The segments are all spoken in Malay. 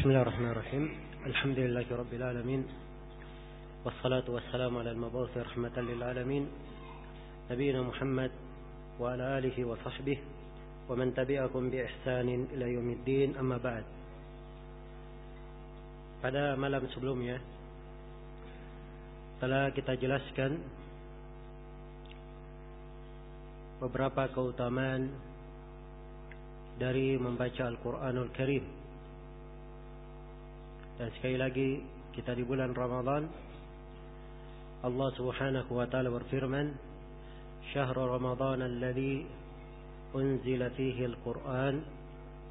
بسم الله الرحمن الرحيم الحمد لله رب العالمين والصلاة والسلام على المبعوث رحمة للعالمين نبينا محمد وعلى آله وصحبه ومن تبعكم بإحسان إلى يوم الدين أما بعد Pada malam sebelumnya telah kita jelaskan beberapa keutamaan dari membaca Al-Quranul Karim. Dan sekali lagi kita di bulan Ramadan Allah Subhanahu wa taala berfirman Syahr Ramadan alladhi unzila fihi al-Quran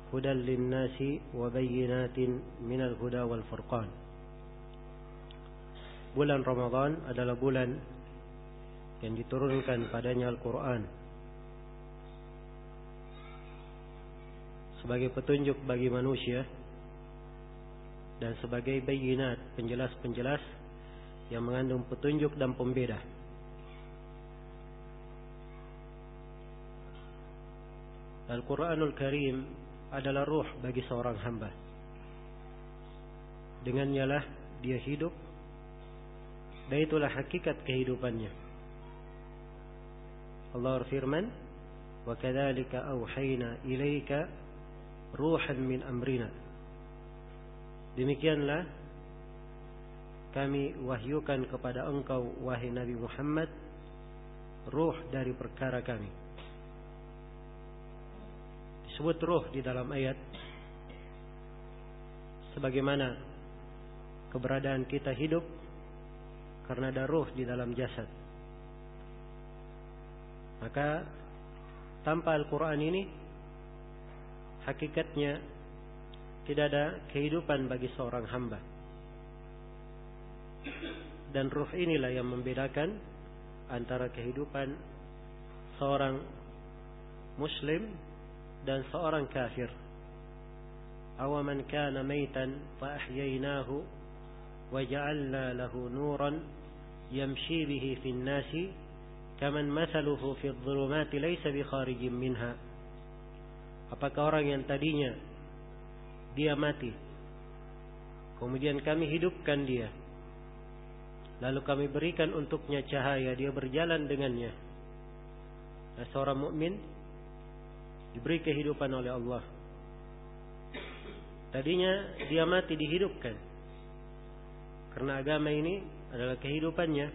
hudan lin-nasi wa bayyinatin minal huda wal furqan. Bulan Ramadan adalah bulan yang diturunkan padanya Al-Quran. Sebagai petunjuk bagi manusia dan sebagai bayinat penjelas-penjelas yang mengandung petunjuk dan pembeda. Al-Quranul Karim adalah ruh bagi seorang hamba. Dengannya lah dia hidup dan itulah hakikat kehidupannya. Allah berfirman, "Wa kadzalika awhayna ilaika ruhan min amrina." Demikianlah kami wahyukan kepada engkau wahai Nabi Muhammad ruh dari perkara kami. Disebut ruh di dalam ayat sebagaimana keberadaan kita hidup karena ada ruh di dalam jasad. Maka tanpa Al-Quran ini hakikatnya tidak ada kehidupan bagi seorang hamba. Dan ruh inilah yang membedakan antara kehidupan seorang muslim dan seorang kafir. Awaman kana maitan fa ahyaynahu wa ja'alna lahu nuran yamshi bihi fi an-nasi kaman mathaluhu fi adh-dhulumati laysa bi kharijin minha. Apakah orang yang tadinya dia mati. Kemudian kami hidupkan dia. Lalu kami berikan untuknya cahaya, dia berjalan dengannya. Nah, seorang mukmin diberi kehidupan oleh Allah. Tadinya dia mati dihidupkan. Karena agama ini adalah kehidupannya.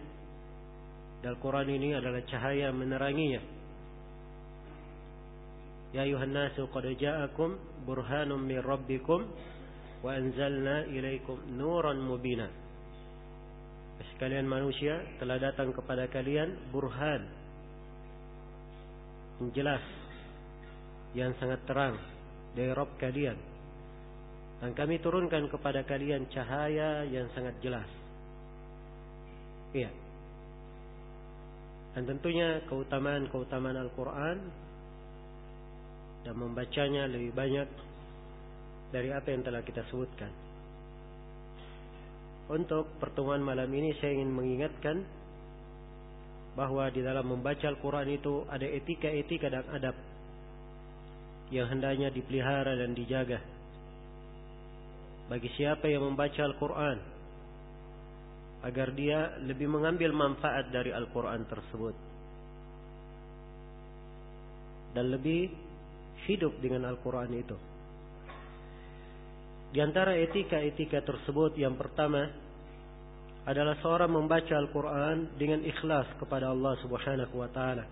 Dan Quran ini adalah cahaya meneranginya. Ya ayuhan nasu qad ja'akum burhanum min rabbikum wa anzalna ilaikum nuran mubina. Sekalian manusia telah datang kepada kalian burhan yang jelas yang sangat terang dari Rabb kalian. Dan kami turunkan kepada kalian cahaya yang sangat jelas. Iya. Dan tentunya keutamaan-keutamaan Al-Quran dan membacanya lebih banyak dari apa yang telah kita sebutkan. Untuk pertemuan malam ini saya ingin mengingatkan bahawa di dalam membaca Al-Quran itu ada etika-etika dan adab yang hendaknya dipelihara dan dijaga. Bagi siapa yang membaca Al-Quran agar dia lebih mengambil manfaat dari Al-Quran tersebut dan lebih hidup dengan Al-Quran itu. Di antara etika-etika tersebut yang pertama adalah seorang membaca Al-Quran dengan ikhlas kepada Allah Subhanahu Wa Taala.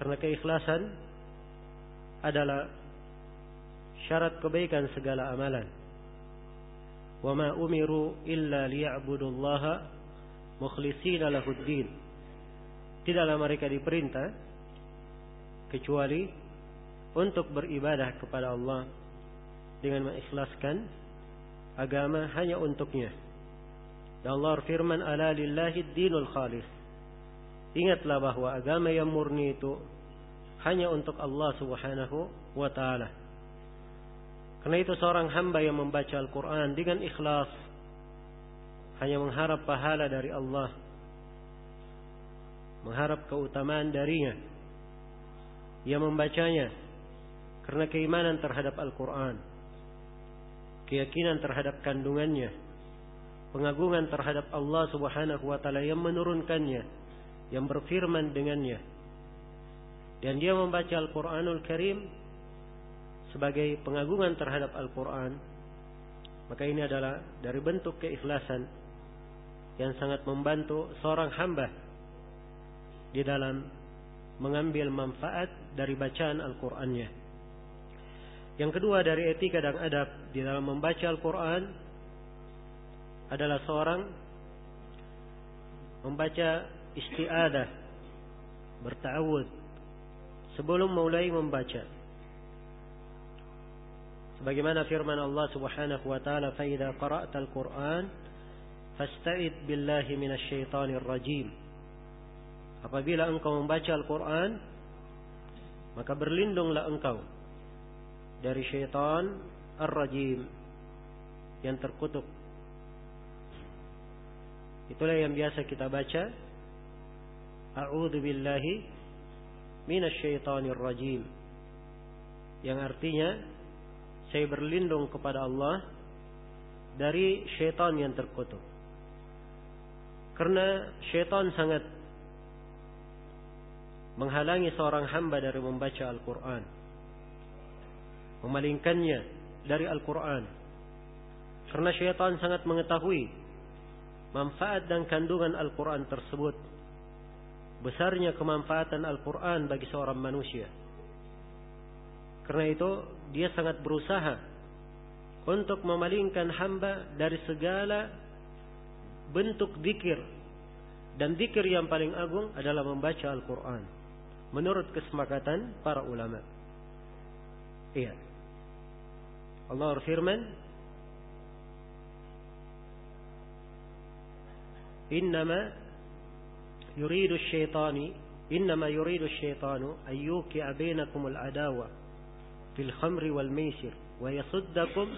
Karena keikhlasan adalah syarat kebaikan segala amalan. Wa ma umiru illa liya'budullaha mukhlishina lahuddin. Tidaklah mereka diperintah kecuali untuk beribadah kepada Allah dengan mengikhlaskan agama hanya untuknya. Dan Allah firman ala lillahi dinul khalis. Ingatlah bahawa agama yang murni itu hanya untuk Allah Subhanahu wa taala. Karena itu seorang hamba yang membaca Al-Quran dengan ikhlas hanya mengharap pahala dari Allah, mengharap keutamaan darinya yang membacanya karena keimanan terhadap Al-Quran keyakinan terhadap kandungannya, pengagungan terhadap Allah Subhanahu wa taala yang menurunkannya, yang berfirman dengannya. Dan dia membaca Al-Qur'anul Karim sebagai pengagungan terhadap Al-Qur'an. Maka ini adalah dari bentuk keikhlasan yang sangat membantu seorang hamba di dalam mengambil manfaat dari bacaan Al-Qur'annya. Yang kedua dari etika dan adab di dalam membaca Al-Quran adalah seorang membaca istiadah, bertawud sebelum mulai membaca. Sebagaimana firman Allah Subhanahu wa taala, "Fa idza qara'ta al-Qur'an fasta'id billahi minasy syaithanir rajim." Apabila engkau membaca Al-Qur'an, maka berlindunglah engkau dari syaitan ar-rajim yang terkutuk. Itulah yang biasa kita baca. A'udzu billahi minasyaitonir rajim. Yang artinya saya berlindung kepada Allah dari syaitan yang terkutuk. Karena syaitan sangat menghalangi seorang hamba dari membaca Al-Qur'an memalingkannya dari Al-Quran. Karena syaitan sangat mengetahui manfaat dan kandungan Al-Quran tersebut. Besarnya kemanfaatan Al-Quran bagi seorang manusia. Karena itu dia sangat berusaha untuk memalingkan hamba dari segala bentuk zikir. Dan zikir yang paling agung adalah membaca Al-Quran. Menurut kesepakatan para ulama. Iya. Allah berfirman Innama yuridu syaitani Innama yuridu syaitanu Ayyuki'a bainakum al-adawa Fil khamri wal maisir Wa yasuddakum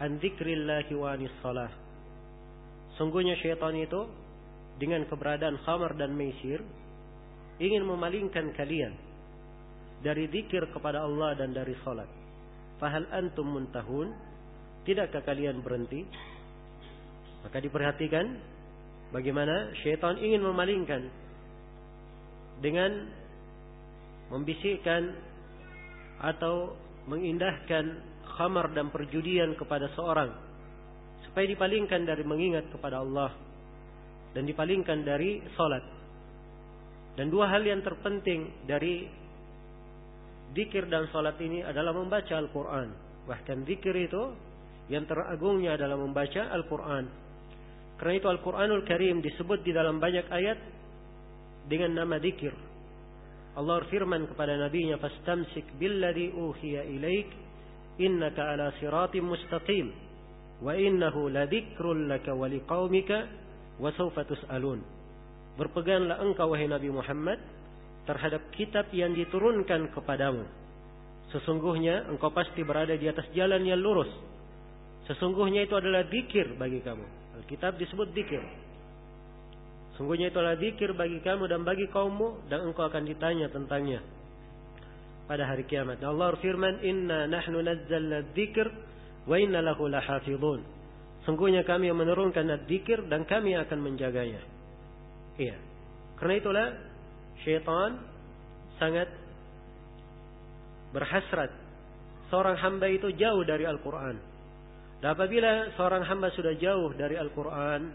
An dhikrillahi wa anis salah Sungguhnya syaitan itu Dengan keberadaan khamar dan maisir Ingin memalingkan kalian Dari zikir kepada Allah dan dari salat Fahal antum muntahun? Tidakkah kalian berhenti? Maka diperhatikan bagaimana syaitan ingin memalingkan dengan membisikkan atau mengindahkan khamar dan perjudian kepada seorang supaya dipalingkan dari mengingat kepada Allah dan dipalingkan dari salat. Dan dua hal yang terpenting dari Dikir dan salat ini adalah membaca Al-Quran. Bahkan dikir itu yang teragungnya adalah membaca Al-Quran. Karena itu Al-Quranul Karim disebut di dalam banyak ayat dengan nama dikir. Allah firman kepada nabinya fastamsik billadhi uhiya ilaik innaka ala siratim mustaqim wa innahu ladikrul laka wa liqaumika wa sawfa tus'alun. Berpeganglah engkau wahai Nabi Muhammad terhadap kitab yang diturunkan kepadamu. Sesungguhnya engkau pasti berada di atas jalan yang lurus. Sesungguhnya itu adalah dikir bagi kamu. Alkitab disebut dikir. Sesungguhnya itu adalah dikir bagi kamu dan bagi kaummu dan engkau akan ditanya tentangnya pada hari kiamat. Allah firman, "Inna nahnu nazzalna dzikr wa inna lahu lahafizun." Sungguhnya kami yang menurunkan dzikir dan kami akan menjaganya. Iya. Karena itulah syaitan sangat berhasrat seorang hamba itu jauh dari Al-Quran. Dan apabila seorang hamba sudah jauh dari Al-Quran,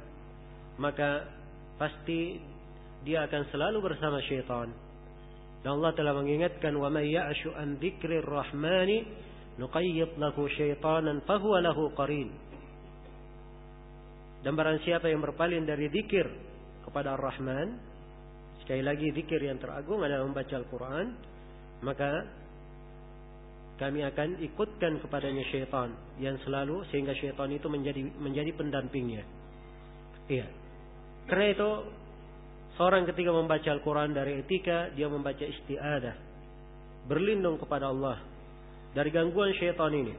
maka pasti dia akan selalu bersama syaitan. Dan Allah telah mengingatkan, وَمَنْ يَعْشُ أَنْ ذِكْرِ الرَّحْمَنِ نُقَيِّطْ لَهُ شَيْطَانًا فَهُوَ لَهُ قَرِينٌ Dan barang siapa yang berpaling dari zikir kepada Ar-Rahman, Sekali lagi zikir yang teragung adalah membaca Al-Quran. Maka kami akan ikutkan kepadanya syaitan yang selalu sehingga syaitan itu menjadi menjadi pendampingnya. Iya. Karena itu seorang ketika membaca Al-Quran dari etika dia membaca istiadah berlindung kepada Allah dari gangguan syaitan ini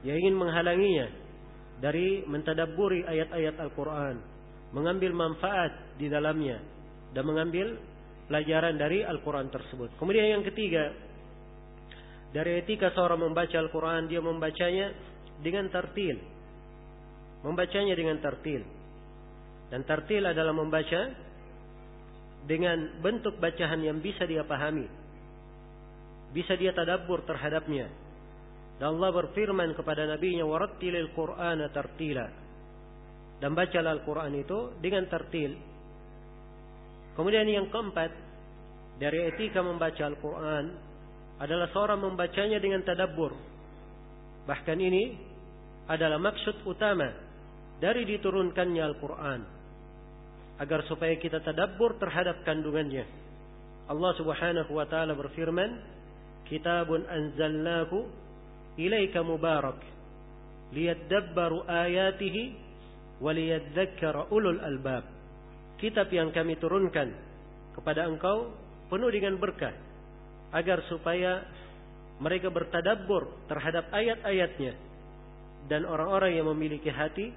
yang ingin menghalanginya dari mentadaburi ayat-ayat Al-Quran mengambil manfaat di dalamnya dan mengambil pelajaran dari Al-Quran tersebut. Kemudian yang ketiga, dari etika seorang membaca Al-Quran, dia membacanya dengan tartil. Membacanya dengan tartil. Dan tartil adalah membaca dengan bentuk bacaan yang bisa dia pahami. Bisa dia tadabbur terhadapnya. Dan Allah berfirman kepada Nabi-Nya, وَرَتِّلِ الْقُرْآنَ تَرْتِيلًا dan bacalah Al-Quran itu dengan tartil. Kemudian yang keempat, dari etika membaca Al-Quran, adalah seorang membacanya dengan tadabbur. Bahkan ini adalah maksud utama dari diturunkannya Al-Quran. Agar supaya kita tadabbur terhadap kandungannya. Allah subhanahu wa ta'ala berfirman, Kitabun anzalnahu ilaika mubarak liyadabbaru ayatihi waliyadzakara ulul albab kitab yang kami turunkan kepada engkau penuh dengan berkah agar supaya mereka bertadabbur terhadap ayat-ayatnya dan orang-orang yang memiliki hati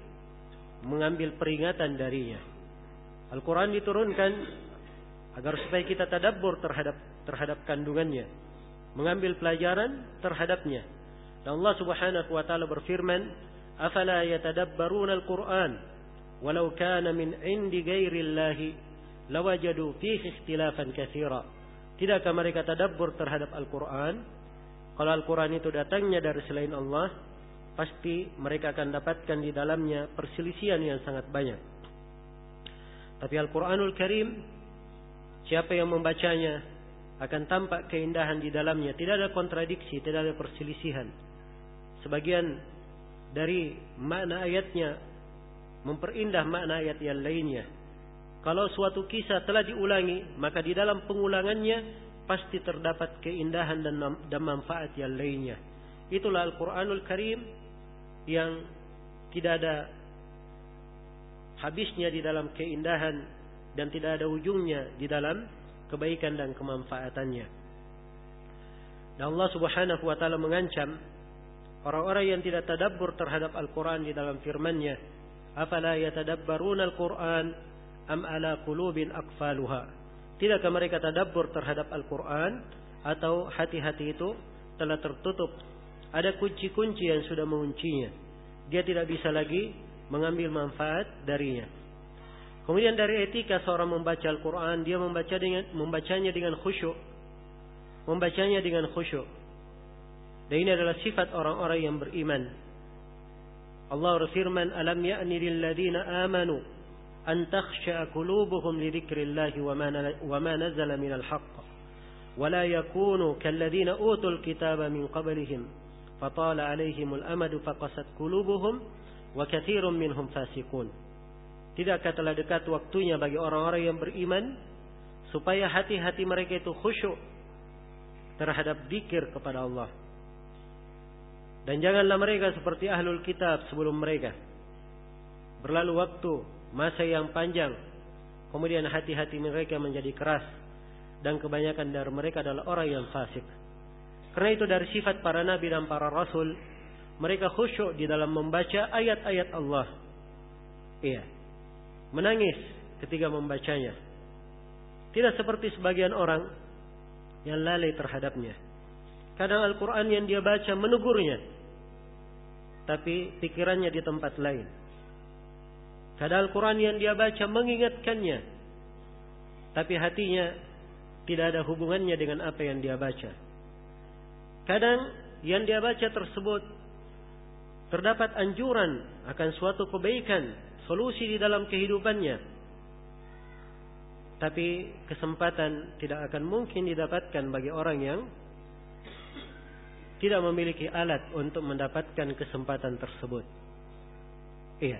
mengambil peringatan darinya. Al-Quran diturunkan agar supaya kita tadabbur terhadap terhadap kandungannya, mengambil pelajaran terhadapnya dan Allah Subhanahu wa taala berfirman, "Afala yatadabbaruna al-Qur'an walau kana min 'indi ghairi Allah lawajadu fihi ikhtilafan katsira." Tidakkah mereka tadabbur terhadap Al-Qur'an? Kalau Al-Qur'an itu datangnya dari selain Allah, pasti mereka akan dapatkan di dalamnya perselisihan yang sangat banyak. Tapi Al-Qur'anul Karim siapa yang membacanya akan tampak keindahan di dalamnya, tidak ada kontradiksi, tidak ada perselisihan sebagian dari makna ayatnya memperindah makna ayat yang lainnya. Kalau suatu kisah telah diulangi, maka di dalam pengulangannya pasti terdapat keindahan dan, dan manfaat yang lainnya. Itulah Al-Quranul Karim yang tidak ada habisnya di dalam keindahan dan tidak ada ujungnya di dalam kebaikan dan kemanfaatannya. Dan Allah Subhanahu wa taala mengancam Orang-orang yang tidak tadabbur terhadap Al-Quran di dalam firman-Nya, "Afala yatadabbaruna Al-Quran am ala qulubin aqfaluha?" Tidakkah mereka tadabbur terhadap Al-Quran atau hati-hati itu telah tertutup? Ada kunci-kunci yang sudah menguncinya. Dia tidak bisa lagi mengambil manfaat darinya. Kemudian dari etika seorang membaca Al-Quran, dia membaca dengan membacanya dengan khusyuk. Membacanya dengan khusyuk. Dan ini adalah sifat orang-orang yang beriman. Allah berfirman, "Alam ya'ni lil ladzina amanu an takhsha'a qulubuhum li dzikrillahi wa ma nazala minal haqq wa la yakunu kal ladzina utul kitaba min qablihim 'alaihimul amadu faqasat qulubuhum wa katsirun minhum fasiqun." Tidakkah telah dekat waktunya bagi orang-orang yang beriman supaya hati-hati mereka itu khusyuk terhadap zikir kepada Allah dan janganlah mereka seperti ahlul kitab sebelum mereka. Berlalu waktu, masa yang panjang. Kemudian hati-hati mereka menjadi keras. Dan kebanyakan dari mereka adalah orang yang fasik. Karena itu dari sifat para nabi dan para rasul. Mereka khusyuk di dalam membaca ayat-ayat Allah. Iya. Menangis ketika membacanya. Tidak seperti sebagian orang yang lalai terhadapnya. Kadang Al-Quran yang dia baca menegurnya tapi pikirannya di tempat lain. Kadang Al-Quran yang dia baca mengingatkannya, tapi hatinya tidak ada hubungannya dengan apa yang dia baca. Kadang yang dia baca tersebut terdapat anjuran akan suatu kebaikan, solusi di dalam kehidupannya. Tapi kesempatan tidak akan mungkin didapatkan bagi orang yang tidak memiliki alat untuk mendapatkan kesempatan tersebut. Iya.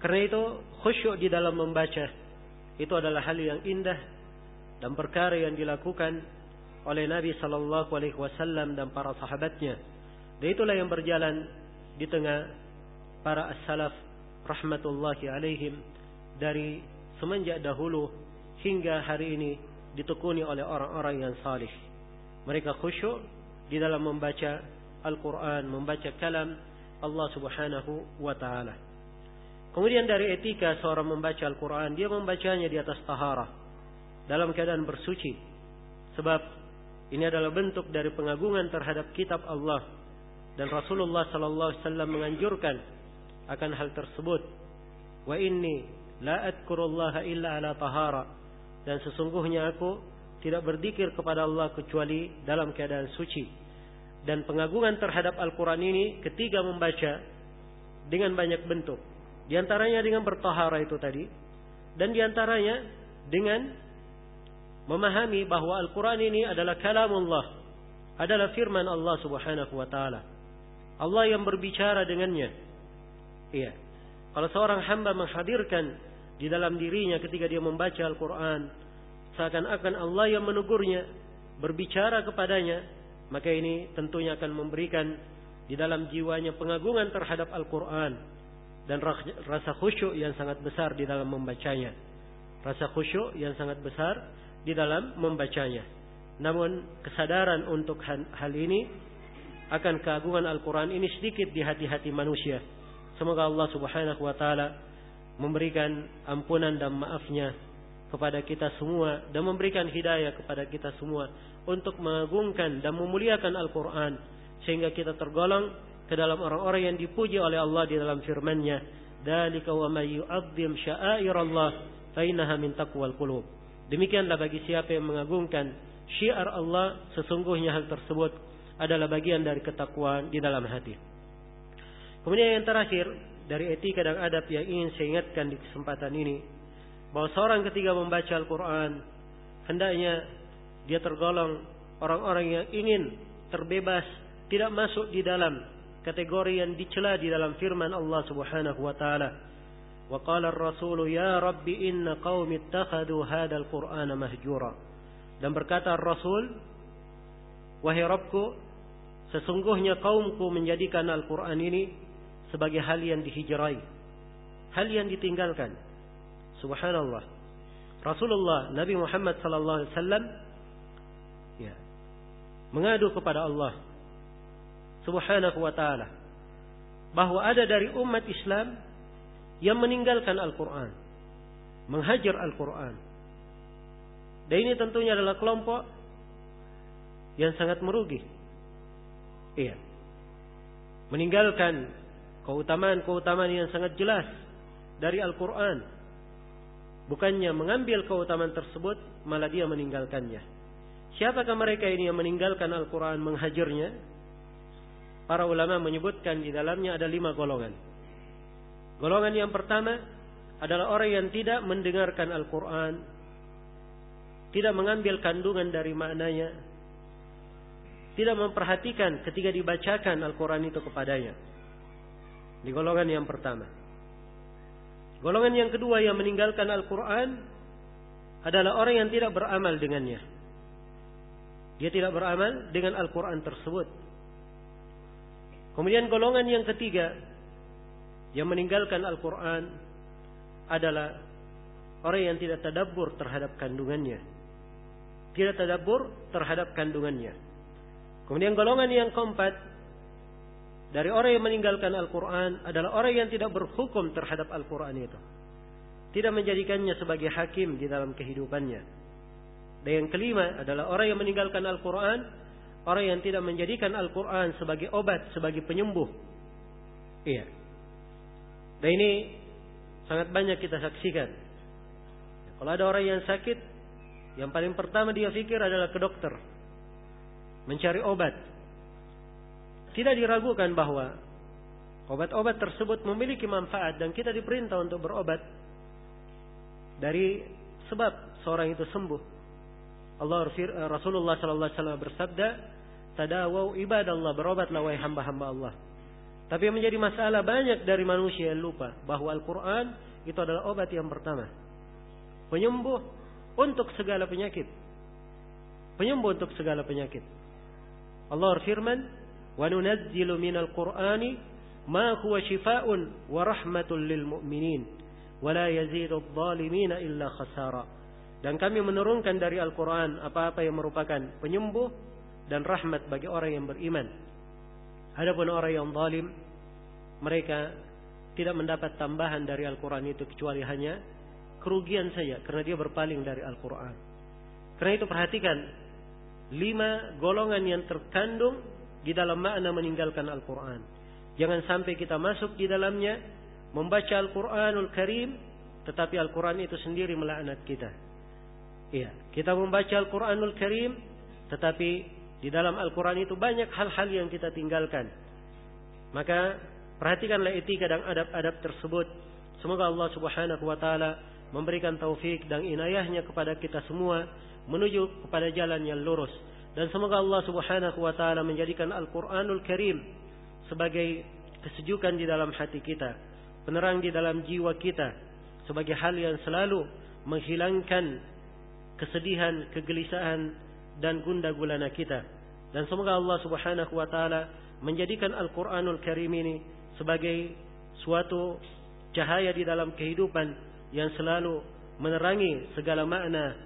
Karena itu khusyuk di dalam membaca itu adalah hal yang indah dan perkara yang dilakukan oleh Nabi sallallahu alaihi wasallam dan para sahabatnya. Dan itulah yang berjalan di tengah para as-salaf rahmatullahi alaihim dari semenjak dahulu hingga hari ini ditekuni oleh orang-orang yang salih. Mereka khusyuk di dalam membaca Al-Quran, membaca kalam Allah Subhanahu wa Ta'ala. Kemudian dari etika seorang membaca Al-Quran, dia membacanya di atas tahara, dalam keadaan bersuci. Sebab Ini adalah bentuk dari pengagungan terhadap kitab Allah dan Rasulullah sallallahu alaihi wasallam menganjurkan akan hal tersebut. Wa inni la adkurullaha illa ala tahara dan sesungguhnya aku tidak berzikir kepada Allah kecuali dalam keadaan suci. Dan pengagungan terhadap Al-Quran ini ketika membaca dengan banyak bentuk. Di antaranya dengan bertahara itu tadi. Dan di antaranya dengan memahami bahwa Al-Quran ini adalah kalamullah. Adalah firman Allah subhanahu wa ta'ala. Allah yang berbicara dengannya. Iya. Kalau seorang hamba menghadirkan di dalam dirinya ketika dia membaca Al-Quran. Seakan-akan Allah yang menegurnya. Berbicara kepadanya maka ini tentunya akan memberikan di dalam jiwanya pengagungan terhadap Al-Quran dan rasa khusyuk yang sangat besar di dalam membacanya. Rasa khusyuk yang sangat besar di dalam membacanya. Namun kesadaran untuk hal ini akan keagungan Al-Quran ini sedikit di hati-hati manusia. Semoga Allah subhanahu wa ta'ala memberikan ampunan dan maafnya kepada kita semua dan memberikan hidayah kepada kita semua untuk mengagungkan dan memuliakan Al-Quran sehingga kita tergolong ke dalam orang-orang yang dipuji oleh Allah di dalam firman-Nya. Dalika wa may yu'azzim sya'airallah fa innaha min taqwal qulub. Demikianlah bagi siapa yang mengagungkan syiar Allah sesungguhnya hal tersebut adalah bagian dari ketakwaan di dalam hati. Kemudian yang terakhir dari etika dan adab yang ingin saya ingatkan di kesempatan ini bahwa seorang ketika membaca Al-Quran hendaknya dia tergolong orang-orang yang ingin terbebas tidak masuk di dalam kategori yang dicela di dalam firman Allah Subhanahu wa taala. Wa qala ar-rasul ya rabbi inna qaumi ittakhadhu hadzal qur'ana mahjura. Dan berkata Rasul, wahai Rabbku, sesungguhnya kaumku menjadikan Al-Qur'an ini sebagai hal yang dihijrai, hal yang ditinggalkan. Subhanallah. Rasulullah Nabi Muhammad sallallahu alaihi wasallam ya mengadu kepada Allah Subhanahu wa taala bahwa ada dari umat Islam yang meninggalkan Al-Qur'an, menghajar Al-Qur'an. Dan ini tentunya adalah kelompok yang sangat merugi. Iya. Meninggalkan keutamaan-keutamaan yang sangat jelas dari Al-Qur'an Bukannya mengambil keutamaan tersebut, malah dia meninggalkannya. Siapakah mereka ini yang meninggalkan Al-Quran menghajarnya? Para ulama menyebutkan di dalamnya ada lima golongan. Golongan yang pertama adalah orang yang tidak mendengarkan Al-Quran, tidak mengambil kandungan dari maknanya, tidak memperhatikan ketika dibacakan Al-Quran itu kepadanya. Di golongan yang pertama. Golongan yang kedua yang meninggalkan Al-Quran adalah orang yang tidak beramal dengannya. Dia tidak beramal dengan Al-Quran tersebut. Kemudian golongan yang ketiga yang meninggalkan Al-Quran adalah orang yang tidak tadabbur terhadap kandungannya. Tidak tadabbur terhadap kandungannya. Kemudian golongan yang keempat dari orang yang meninggalkan Al-Quran adalah orang yang tidak berhukum terhadap Al-Quran itu. Tidak menjadikannya sebagai hakim di dalam kehidupannya. Dan yang kelima adalah orang yang meninggalkan Al-Quran, orang yang tidak menjadikan Al-Quran sebagai obat, sebagai penyembuh. Iya. Dan ini sangat banyak kita saksikan. Kalau ada orang yang sakit, yang paling pertama dia pikir adalah ke dokter. Mencari obat. Tidak diragukan bahwa obat-obat tersebut memiliki manfaat dan kita diperintah untuk berobat dari sebab seorang itu sembuh. Allah eh, Rasulullah sallallahu alaihi wasallam bersabda, "Tadawau ibadallah, berobatlah wahai hamba-hamba Allah." Tapi yang menjadi masalah banyak dari manusia yang lupa bahwa Al-Qur'an itu adalah obat yang pertama. Penyembuh untuk segala penyakit. Penyembuh untuk segala penyakit. Allah berfirman, وننزل من القرآن ما هو شفاء ورحمة للمؤمنين ولا يزيد الظالمين إلا خسارا dan kami menurunkan dari Al-Quran apa-apa yang merupakan penyembuh dan rahmat bagi orang yang beriman. Adapun orang yang zalim, mereka tidak mendapat tambahan dari Al-Quran itu kecuali hanya kerugian saja karena dia berpaling dari Al-Quran. Karena itu perhatikan lima golongan yang terkandung di dalam makna meninggalkan Al-Quran. Jangan sampai kita masuk di dalamnya, membaca Al-Quranul Karim, tetapi Al-Quran itu sendiri melaknat kita. Iya, kita membaca Al-Quranul Karim, tetapi di dalam Al-Quran itu banyak hal-hal yang kita tinggalkan. Maka perhatikanlah etika dan adab-adab tersebut. Semoga Allah Subhanahu wa taala memberikan taufik dan inayahnya kepada kita semua menuju kepada jalan yang lurus. Dan semoga Allah Subhanahu wa taala menjadikan Al-Qur'anul Karim sebagai kesejukan di dalam hati kita, penerang di dalam jiwa kita, sebagai hal yang selalu menghilangkan kesedihan, kegelisahan dan gundah gulana kita. Dan semoga Allah Subhanahu wa taala menjadikan Al-Qur'anul Karim ini sebagai suatu cahaya di dalam kehidupan yang selalu menerangi segala makna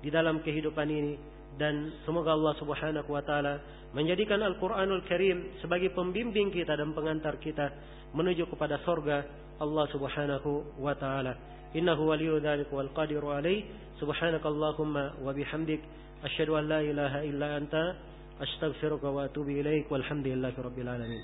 di dalam kehidupan ini dan semoga Allah Subhanahu wa taala menjadikan Al-Qur'anul Karim sebagai pembimbing kita dan pengantar kita menuju kepada surga Allah Subhanahu wa taala. Innahu waliyyu dzalika wal qadiru alaih. Subhanakallahumma wa bihamdik asyhadu an la ilaha illa anta astaghfiruka wa atubu ilaik walhamdulillahi rabbil alamin.